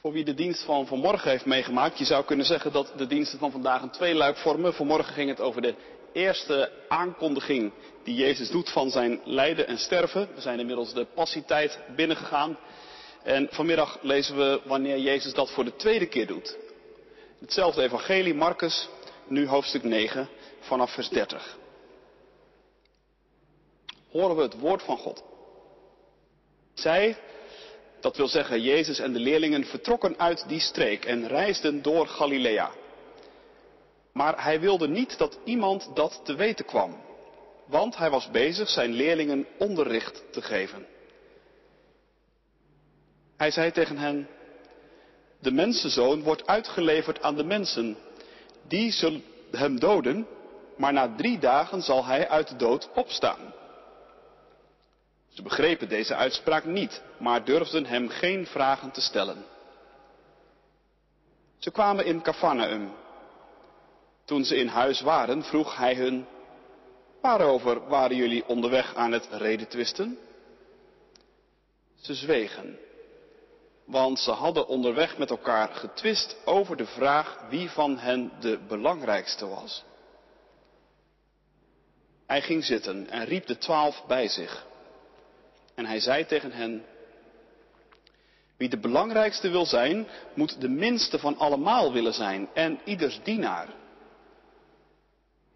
Voor wie de dienst van vanmorgen heeft meegemaakt, je zou kunnen zeggen dat de diensten van vandaag een tweeluik vormen. Vanmorgen ging het over de eerste aankondiging die Jezus doet van zijn lijden en sterven. We zijn inmiddels de passietijd binnengegaan. En vanmiddag lezen we wanneer Jezus dat voor de tweede keer doet. Hetzelfde evangelie, Marcus, nu hoofdstuk 9, vanaf vers 30. Horen we het woord van God. Zij, dat wil zeggen Jezus en de leerlingen, vertrokken uit die streek en reisden door Galilea. Maar hij wilde niet dat iemand dat te weten kwam, want hij was bezig zijn leerlingen onderricht te geven. Hij zei tegen hen, de mensenzoon wordt uitgeleverd aan de mensen. Die zullen hem doden, maar na drie dagen zal hij uit de dood opstaan. Ze begrepen deze uitspraak niet, maar durfden hem geen vragen te stellen. Ze kwamen in Cafarnaum. Toen ze in huis waren, vroeg hij hun, waarover waren jullie onderweg aan het redetwisten? Ze zwegen, want ze hadden onderweg met elkaar getwist over de vraag wie van hen de belangrijkste was. Hij ging zitten en riep de twaalf bij zich. En hij zei tegen hen, wie de belangrijkste wil zijn, moet de minste van allemaal willen zijn en ieders dienaar.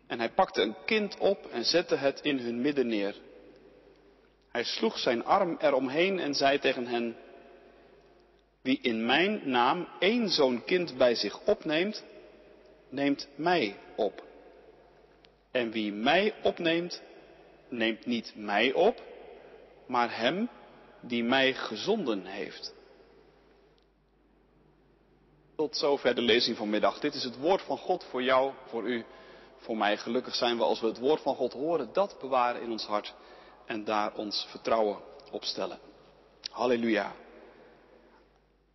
En hij pakte een kind op en zette het in hun midden neer. Hij sloeg zijn arm eromheen en zei tegen hen, wie in mijn naam één zo'n kind bij zich opneemt, neemt mij op. En wie mij opneemt, neemt niet mij op, maar hem die mij gezonden heeft. Tot zover de lezing vanmiddag. Dit is het woord van God voor jou, voor u, voor mij. Gelukkig zijn we als we het woord van God horen, dat bewaren in ons hart en daar ons vertrouwen op stellen. Halleluja.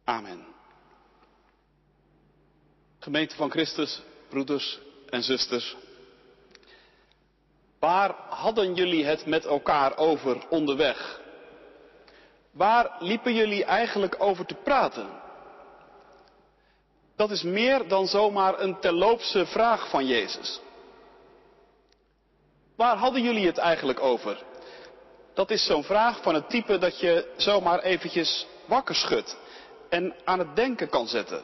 Amen. Gemeente van Christus, broeders en zusters. Waar hadden jullie het met elkaar over onderweg? Waar liepen jullie eigenlijk over te praten? Dat is meer dan zomaar een terloopse vraag van Jezus. Waar hadden jullie het eigenlijk over? Dat is zo'n vraag van het type dat je zomaar eventjes wakker schudt en aan het denken kan zetten.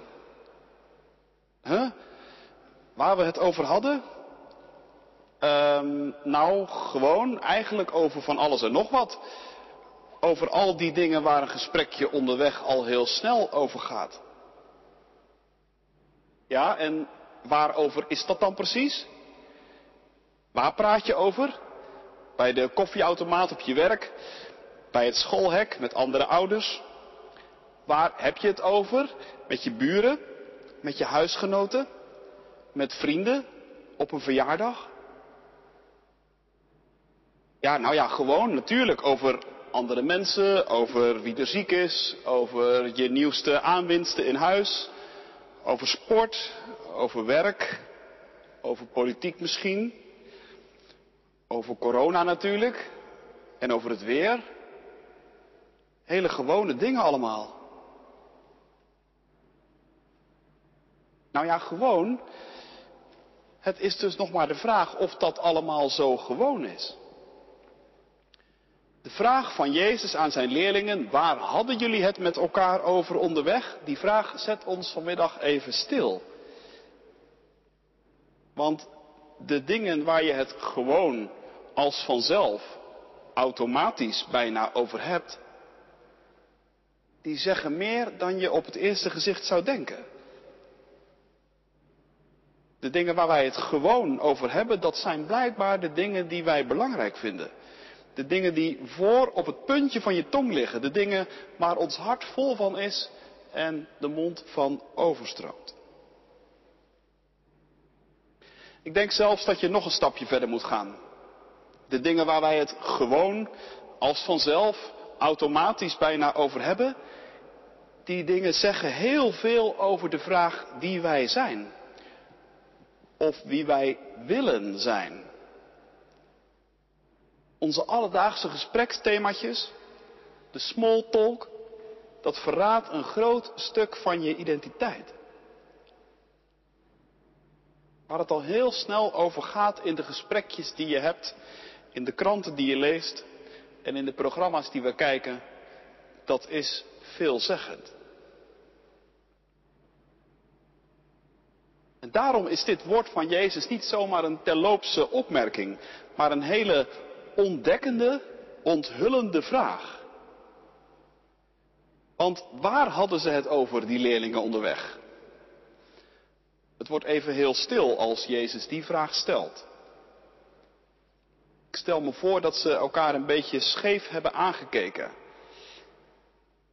Waar we het over hadden? Um, nou, gewoon eigenlijk over van alles en nog wat. Over al die dingen waar een gesprekje onderweg al heel snel over gaat. Ja, en waarover is dat dan precies? Waar praat je over? Bij de koffieautomaat op je werk? Bij het schoolhek met andere ouders? Waar heb je het over? Met je buren? Met je huisgenoten? Met vrienden? Op een verjaardag? Ja, nou ja, gewoon natuurlijk over andere mensen, over wie er ziek is, over je nieuwste aanwinsten in huis, over sport, over werk, over politiek misschien, over corona natuurlijk en over het weer. Hele gewone dingen allemaal. Nou ja, gewoon. Het is dus nog maar de vraag of dat allemaal zo gewoon is. De vraag van Jezus aan zijn leerlingen, waar hadden jullie het met elkaar over onderweg? Die vraag zet ons vanmiddag even stil. Want de dingen waar je het gewoon als vanzelf, automatisch bijna over hebt, die zeggen meer dan je op het eerste gezicht zou denken. De dingen waar wij het gewoon over hebben, dat zijn blijkbaar de dingen die wij belangrijk vinden. De dingen die voor op het puntje van je tong liggen. De dingen waar ons hart vol van is en de mond van overstroomt. Ik denk zelfs dat je nog een stapje verder moet gaan. De dingen waar wij het gewoon als vanzelf automatisch bijna over hebben, die dingen zeggen heel veel over de vraag wie wij zijn. Of wie wij willen zijn. Onze alledaagse gespreksthemaatjes, de small talk, dat verraadt een groot stuk van je identiteit. Waar het al heel snel over gaat in de gesprekjes die je hebt, in de kranten die je leest en in de programma's die we kijken, dat is veelzeggend. En daarom is dit woord van Jezus niet zomaar een terloopse opmerking, maar een hele ontdekkende, onthullende vraag. Want waar hadden ze het over, die leerlingen onderweg? Het wordt even heel stil als Jezus die vraag stelt. Ik stel me voor dat ze elkaar een beetje scheef hebben aangekeken.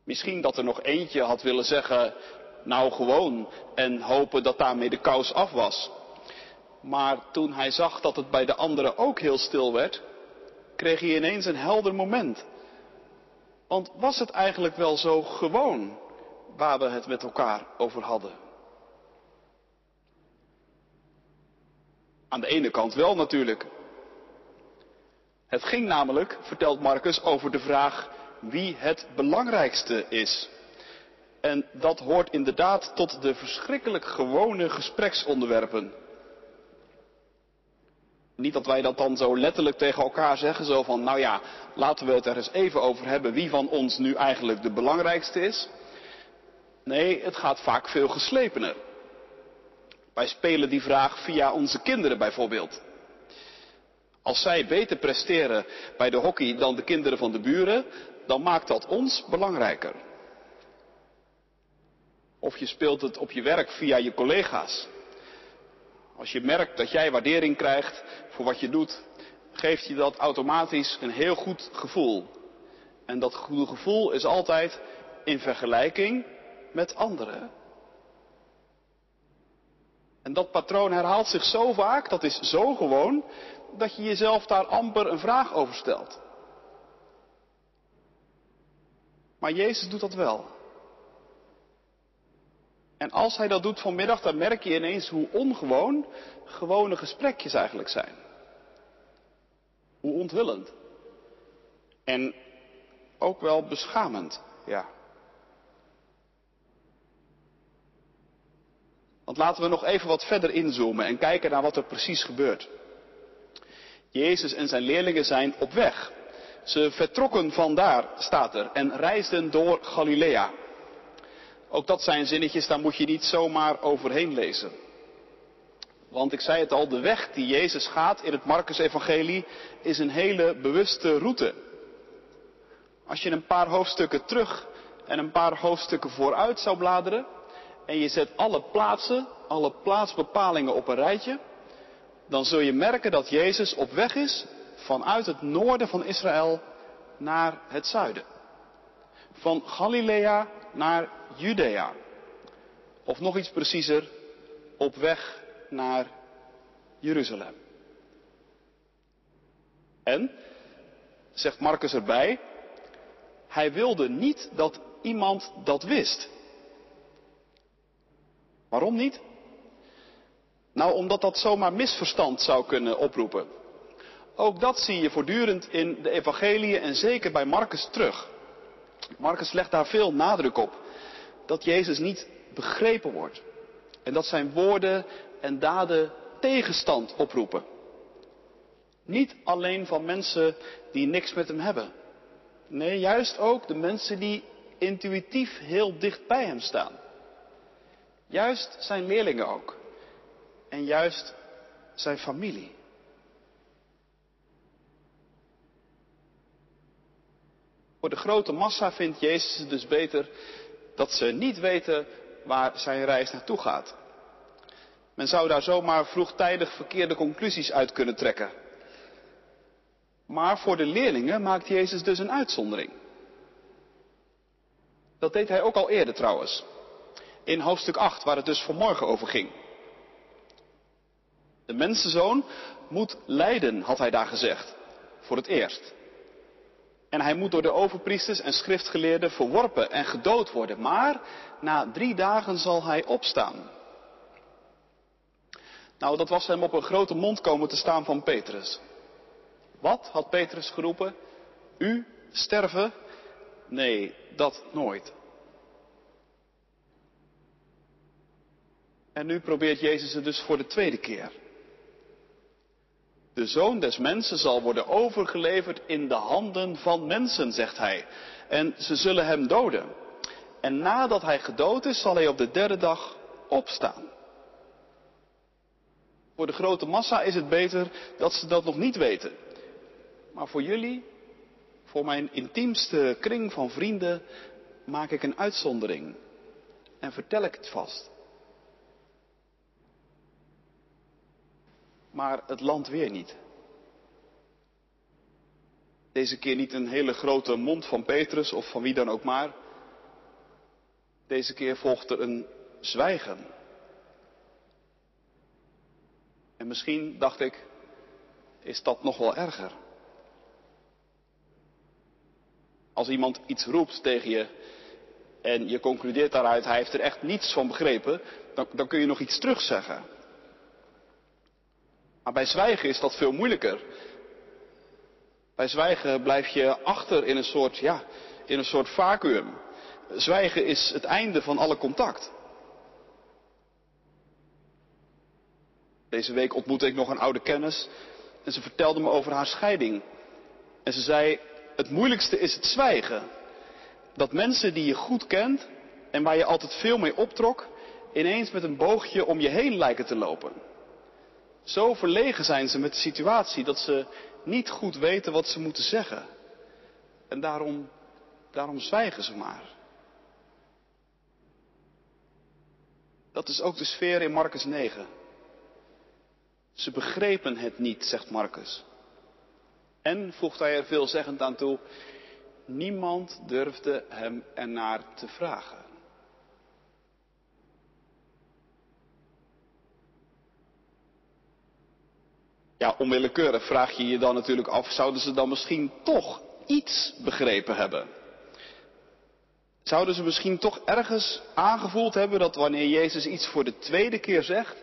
Misschien dat er nog eentje had willen zeggen, nou gewoon, en hopen dat daarmee de kous af was. Maar toen hij zag dat het bij de anderen ook heel stil werd, kreeg hij ineens een helder moment. Want was het eigenlijk wel zo gewoon waar we het met elkaar over hadden? Aan de ene kant wel natuurlijk. Het ging namelijk, vertelt Marcus, over de vraag wie het belangrijkste is. En dat hoort inderdaad tot de verschrikkelijk gewone gespreksonderwerpen. Niet dat wij dat dan zo letterlijk tegen elkaar zeggen, zo van, nou ja, laten we het er eens even over hebben wie van ons nu eigenlijk de belangrijkste is. Nee, het gaat vaak veel geslepener. Wij spelen die vraag via onze kinderen bijvoorbeeld. Als zij beter presteren bij de hockey dan de kinderen van de buren, dan maakt dat ons belangrijker. Of je speelt het op je werk via je collega's. Als je merkt dat jij waardering krijgt voor wat je doet, geeft je dat automatisch een heel goed gevoel. En dat goede gevoel is altijd in vergelijking met anderen. En dat patroon herhaalt zich zo vaak, dat is zo gewoon, dat je jezelf daar amper een vraag over stelt. Maar Jezus doet dat wel. En als hij dat doet vanmiddag, dan merk je ineens hoe ongewoon gewone gesprekjes eigenlijk zijn. Hoe onthullend. En ook wel beschamend, ja. Want laten we nog even wat verder inzoomen en kijken naar wat er precies gebeurt. Jezus en zijn leerlingen zijn op weg. Ze vertrokken vandaar, staat er, en reisden door Galilea. Ook dat zijn zinnetjes, daar moet je niet zomaar overheen lezen. Want ik zei het al, de weg die Jezus gaat in het Marcus-evangelie is een hele bewuste route. Als je een paar hoofdstukken terug en een paar hoofdstukken vooruit zou bladeren en je zet alle plaatsen, alle plaatsbepalingen op een rijtje, dan zul je merken dat Jezus op weg is vanuit het noorden van Israël naar het zuiden. Van Galilea naar Judea. Of nog iets preciezer, op weg naar Jeruzalem. En, zegt Marcus erbij, hij wilde niet dat iemand dat wist. Waarom niet? Nou, omdat dat zomaar misverstand zou kunnen oproepen. Ook dat zie je voortdurend in de evangeliën en zeker bij Marcus terug. Marcus legt daar veel nadruk op. Dat Jezus niet begrepen wordt. En dat zijn woorden en daden tegenstand oproepen. Niet alleen van mensen die niks met hem hebben. Nee, juist ook de mensen die intuïtief heel dicht bij hem staan. Juist zijn leerlingen ook. En juist zijn familie. Voor de grote massa vindt Jezus het dus beter dat ze niet weten waar zijn reis naartoe gaat. Men zou daar zomaar vroegtijdig verkeerde conclusies uit kunnen trekken. Maar voor de leerlingen maakt Jezus dus een uitzondering. Dat deed hij ook al eerder trouwens. In hoofdstuk 8, waar het dus vanmorgen over ging. De mensenzoon moet lijden, had hij daar gezegd. Voor het eerst. En hij moet door de overpriesters en schriftgeleerden verworpen en gedood worden. Maar na drie dagen zal hij opstaan. Nou, dat was hem op een grote mond komen te staan van Petrus. Wat had Petrus geroepen? U sterven? Nee, dat nooit. En nu probeert Jezus het dus voor de tweede keer. De zoon des mensen zal worden overgeleverd in de handen van mensen, zegt hij. En ze zullen hem doden. En nadat hij gedood is, zal hij op de derde dag opstaan. Voor de grote massa is het beter dat ze dat nog niet weten. Maar voor jullie, voor mijn intiemste kring van vrienden, maak ik een uitzondering en vertel ik het vast. Maar het land weer niet. Deze keer niet een hele grote mond van Petrus of van wie dan ook maar. Deze keer volgt er een zwijgen. En misschien, dacht ik, is dat nog wel erger. Als iemand iets roept tegen je en je concludeert daaruit, hij heeft er echt niets van begrepen, dan, dan kun je nog iets terugzeggen. Maar bij zwijgen is dat veel moeilijker. Bij zwijgen blijf je achter in een soort, ja, in een soort vacuüm. Zwijgen is het einde van alle contact. Deze week ontmoette ik nog een oude kennis en ze vertelde me over haar scheiding. En ze zei, het moeilijkste is het zwijgen. Dat mensen die je goed kent en waar je altijd veel mee optrok, ineens met een boogje om je heen lijken te lopen. Zo verlegen zijn ze met de situatie dat ze niet goed weten wat ze moeten zeggen. En daarom, daarom zwijgen ze maar. Dat is ook de sfeer in Marcus 9. Ze begrepen het niet, zegt Marcus. En, voegt hij er veelzeggend aan toe, niemand durfde hem ernaar te vragen. Ja, onwillekeurig vraag je je dan natuurlijk af, zouden ze dan misschien toch iets begrepen hebben? Zouden ze misschien toch ergens aangevoeld hebben dat wanneer Jezus iets voor de tweede keer zegt,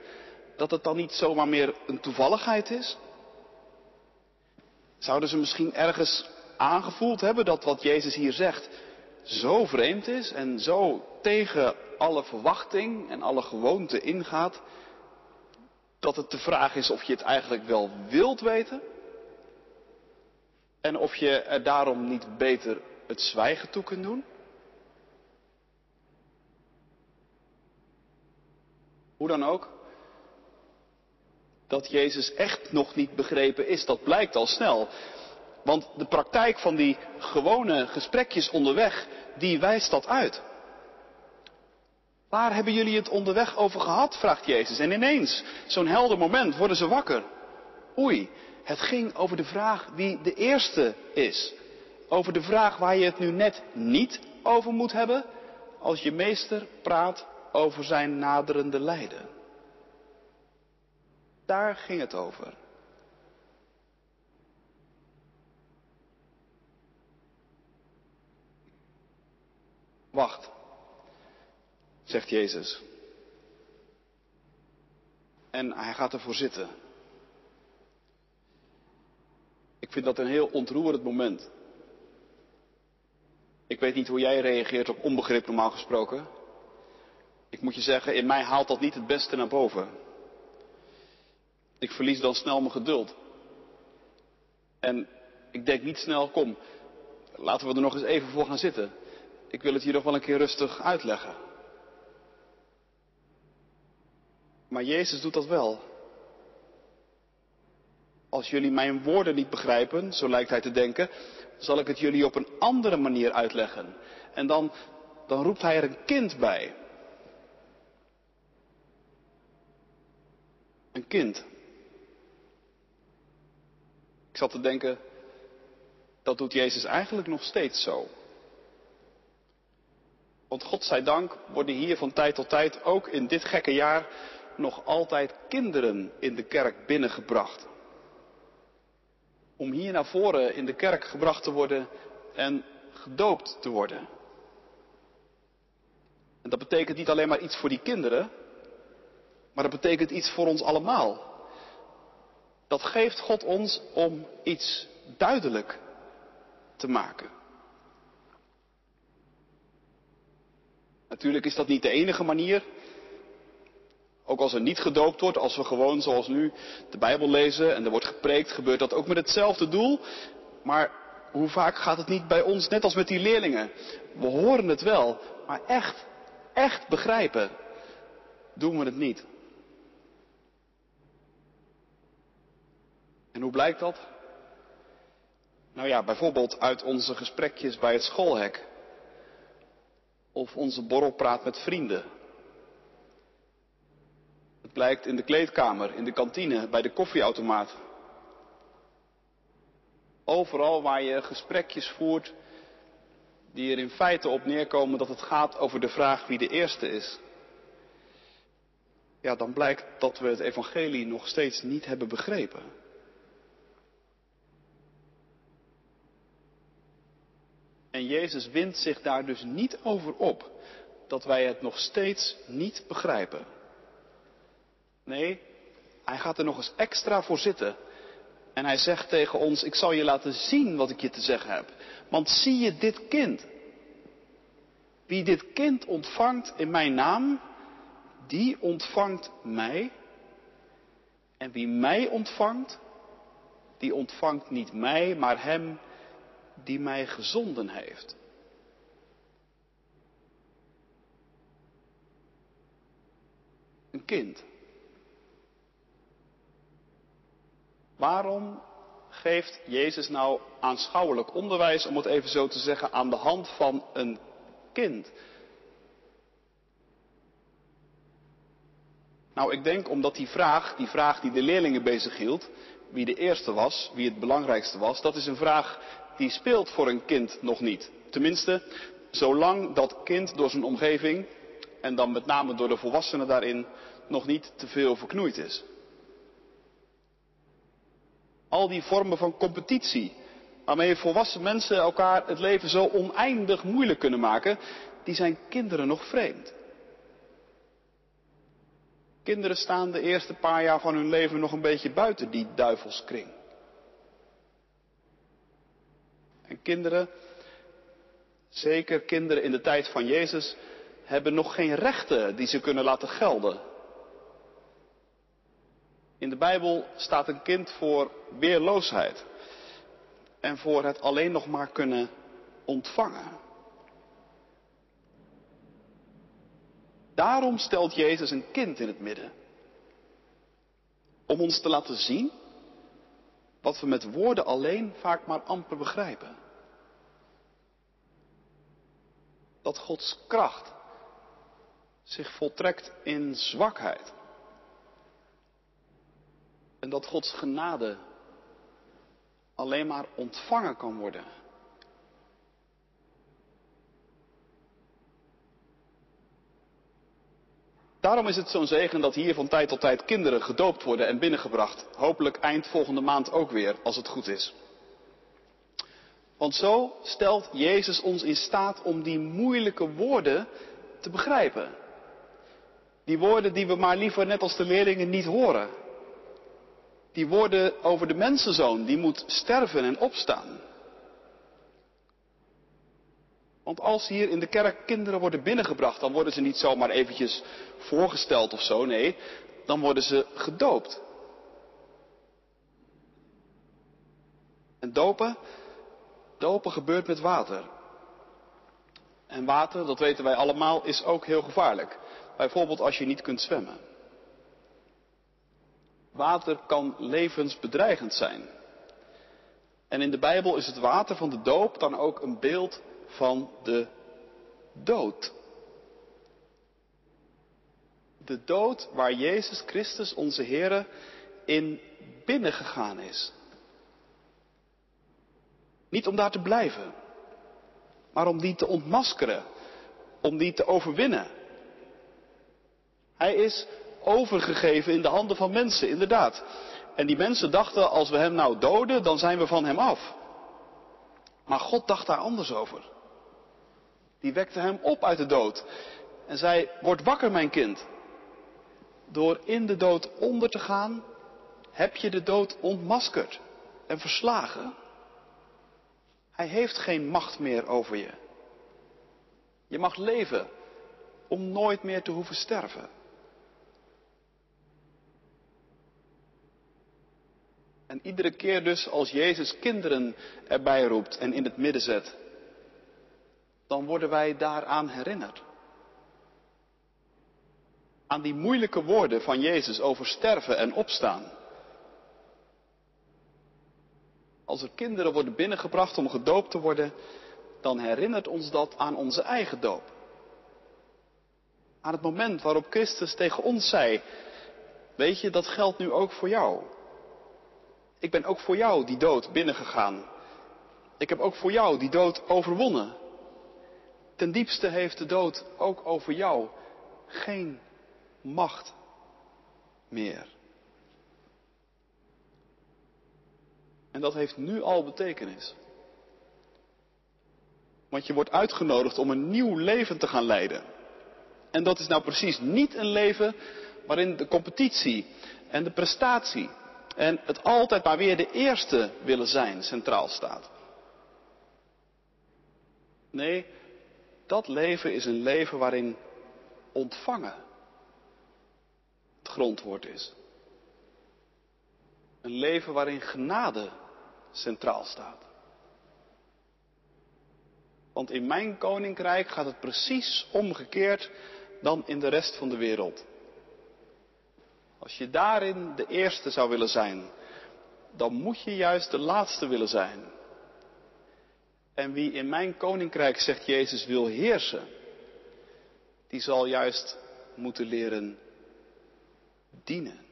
dat het dan niet zomaar meer een toevalligheid is? Zouden ze misschien ergens aangevoeld hebben dat wat Jezus hier zegt zo vreemd is en zo tegen alle verwachting en alle gewoonte ingaat, dat het de vraag is of je het eigenlijk wel wilt weten en of je er daarom niet beter het zwijgen toe kunt doen? Hoe dan ook, dat Jezus echt nog niet begrepen is, dat blijkt al snel. Want de praktijk van die gewone gesprekjes onderweg, die wijst dat uit. Waar hebben jullie het onderweg over gehad? vraagt Jezus. En ineens, zo'n helder moment, worden ze wakker. Oei, het ging over de vraag wie de eerste is. Over de vraag waar je het nu net niet over moet hebben als je meester praat over zijn naderende lijden. Daar ging het over. Wacht, zegt Jezus. En hij gaat ervoor zitten. Ik vind dat een heel ontroerend moment. Ik weet niet hoe jij reageert op onbegrip normaal gesproken. Ik moet je zeggen, in mij haalt dat niet het beste naar boven. Ik verlies dan snel mijn geduld. En ik denk niet snel, kom, laten we er nog eens even voor gaan zitten. Ik wil het hier nog wel een keer rustig uitleggen. Maar Jezus doet dat wel. Als jullie mijn woorden niet begrijpen, zo lijkt hij te denken, zal ik het jullie op een andere manier uitleggen. En dan, dan roept hij er een kind bij. Een kind. Ik zat te denken, dat doet Jezus eigenlijk nog steeds zo. Want God zij dank worden hier van tijd tot tijd, ook in dit gekke jaar, nog altijd kinderen in de kerk binnengebracht. Om hier naar voren in de kerk gebracht te worden en gedoopt te worden. En dat betekent niet alleen maar iets voor die kinderen, maar dat betekent iets voor ons allemaal. Dat geeft God ons om iets duidelijk te maken. Natuurlijk is dat niet de enige manier Ook als er niet gedoopt wordt, als we gewoon zoals nu de Bijbel lezen en er wordt gepreekt, gebeurt dat ook met hetzelfde doel. Maar hoe vaak gaat het niet bij ons, net als met die leerlingen? We horen het wel, maar echt, echt begrijpen, doen we het niet. En hoe blijkt dat? Nou ja, bijvoorbeeld uit onze gesprekjes bij het schoolhek. Of onze borrelpraat met vrienden. Het blijkt in de kleedkamer, in de kantine, bij de koffieautomaat. Overal waar je gesprekjes voert die er in feite op neerkomen dat het gaat over de vraag wie de eerste is. Ja, dan blijkt dat we het evangelie nog steeds niet hebben begrepen. En Jezus wint zich daar dus niet over op dat wij het nog steeds niet begrijpen. Nee, hij gaat er nog eens extra voor zitten. En hij zegt tegen ons, ik zal je laten zien wat ik je te zeggen heb. Want zie je dit kind? Wie dit kind ontvangt in mijn naam, die ontvangt mij. En wie mij ontvangt, die ontvangt niet mij, maar hem die mij gezonden heeft. Een kind. Waarom geeft Jezus nou aanschouwelijk onderwijs, om het even zo te zeggen, aan de hand van een kind? Nou, ik denk omdat die vraag, die vraag die de leerlingen bezighield, wie de eerste was, wie het belangrijkste was, dat is een vraag die speelt voor een kind nog niet. Tenminste, zolang dat kind door zijn omgeving, en dan met name door de volwassenen daarin, nog niet te veel verknoeid is. Al die vormen van competitie, waarmee volwassen mensen elkaar het leven zo oneindig moeilijk kunnen maken, die zijn kinderen nog vreemd. Kinderen staan de eerste paar jaar van hun leven nog een beetje buiten die duivelskring. En kinderen, zeker kinderen in de tijd van Jezus, hebben nog geen rechten die ze kunnen laten gelden. In de Bijbel staat een kind voor weerloosheid en voor het alleen nog maar kunnen ontvangen. Daarom stelt Jezus een kind in het midden. Om ons te laten zien wat we met woorden alleen vaak maar amper begrijpen. Dat Gods kracht zich voltrekt in zwakheid. En dat Gods genade alleen maar ontvangen kan worden. Daarom is het zo'n zegen dat hier van tijd tot tijd kinderen gedoopt worden en binnengebracht. Hopelijk eind volgende maand ook weer, als het goed is. Want zo stelt Jezus ons in staat om die moeilijke woorden te begrijpen. Die woorden die we maar liever net als de leerlingen niet horen. Die woorden over de mensenzoon die moet sterven en opstaan. Want als hier in de kerk kinderen worden binnengebracht, dan worden ze niet zomaar eventjes voorgesteld of zo. Nee, dan worden ze gedoopt. En dopen, dopen gebeurt met water. En water, dat weten wij allemaal, is ook heel gevaarlijk. Bijvoorbeeld als je niet kunt zwemmen. Water kan levensbedreigend zijn. En in de Bijbel is het water van de doop dan ook een beeld van de dood. De dood waar Jezus Christus, onze Heer, in binnengegaan is. Niet om daar te blijven, maar om die te ontmaskeren, om die te overwinnen. Hij is overgegeven in de handen van mensen, inderdaad. En die mensen dachten, als we hem nou doden, dan zijn we van hem af. Maar God dacht daar anders over. Die wekte hem op uit de dood en zei, word wakker mijn kind. Door in de dood onder te gaan, heb je de dood ontmaskerd en verslagen. Hij heeft geen macht meer over je. Je mag leven om nooit meer te hoeven sterven. En iedere keer dus als Jezus kinderen erbij roept en in het midden zet, dan worden wij daaraan herinnerd. Aan die moeilijke woorden van Jezus over sterven en opstaan. Als er kinderen worden binnengebracht om gedoopt te worden, dan herinnert ons dat aan onze eigen doop. Aan het moment waarop Christus tegen ons zei, weet je, dat geldt nu ook voor jou. Ik ben ook voor jou die dood binnengegaan. Ik heb ook voor jou die dood overwonnen. Ten diepste heeft de dood ook over jou geen macht meer. En dat heeft nu al betekenis. Want je wordt uitgenodigd om een nieuw leven te gaan leiden. En dat is nou precies niet een leven waarin de competitie en de prestatie en het altijd maar weer de eerste willen zijn centraal staat. Nee, dat leven is een leven waarin ontvangen het grondwoord is. Een leven waarin genade centraal staat. Want in mijn koninkrijk gaat het precies omgekeerd dan in de rest van de wereld. Als je daarin de eerste zou willen zijn, dan moet je juist de laatste willen zijn. En wie in mijn koninkrijk, zegt Jezus, wil heersen, die zal juist moeten leren dienen.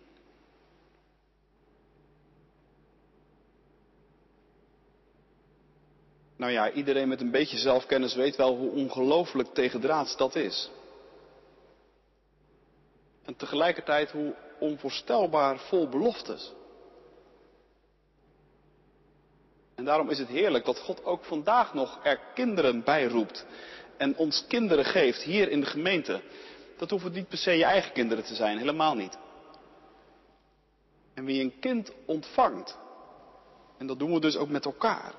Nou ja, iedereen met een beetje zelfkennis weet wel hoe ongelooflijk tegendraads dat is. En tegelijkertijd hoe onvoorstelbaar vol beloftes. En daarom is het heerlijk dat God ook vandaag nog er kinderen bij roept en ons kinderen geeft hier in de gemeente. Dat hoeven niet per se je eigen kinderen te zijn, helemaal niet. En wie een kind ontvangt, en dat doen we dus ook met elkaar,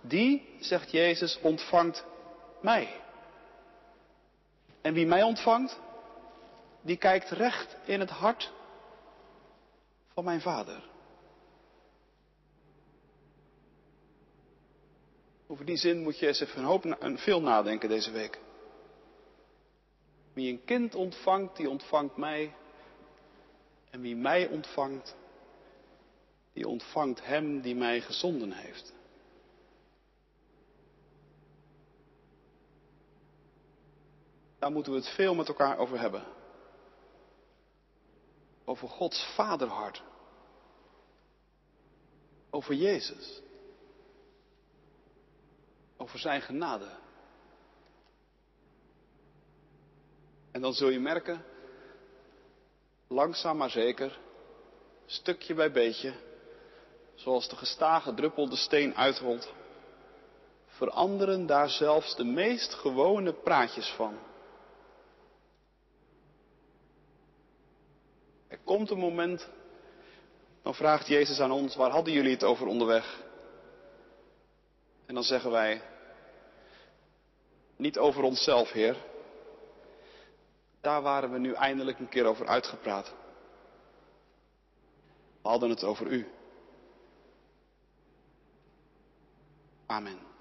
die, zegt Jezus, ontvangt mij. En wie mij ontvangt, die kijkt recht in het hart van mijn vader. Over die zin moet je eens even een hoop een veel nadenken deze week. Wie een kind ontvangt, die ontvangt mij. En wie mij ontvangt, die ontvangt hem die mij gezonden heeft. Daar moeten we het veel met elkaar over hebben. Over Gods vaderhart. Over Jezus. Over zijn genade. En dan zul je merken, langzaam maar zeker, stukje bij beetje, zoals de gestage druppel de steen uitrolt, veranderen daar zelfs de meest gewone praatjes van. Komt een moment, dan vraagt Jezus aan ons, waar hadden jullie het over onderweg? En dan zeggen wij, niet over onszelf, Heer. Daar waren we nu eindelijk een keer over uitgepraat. We hadden het over U. Amen.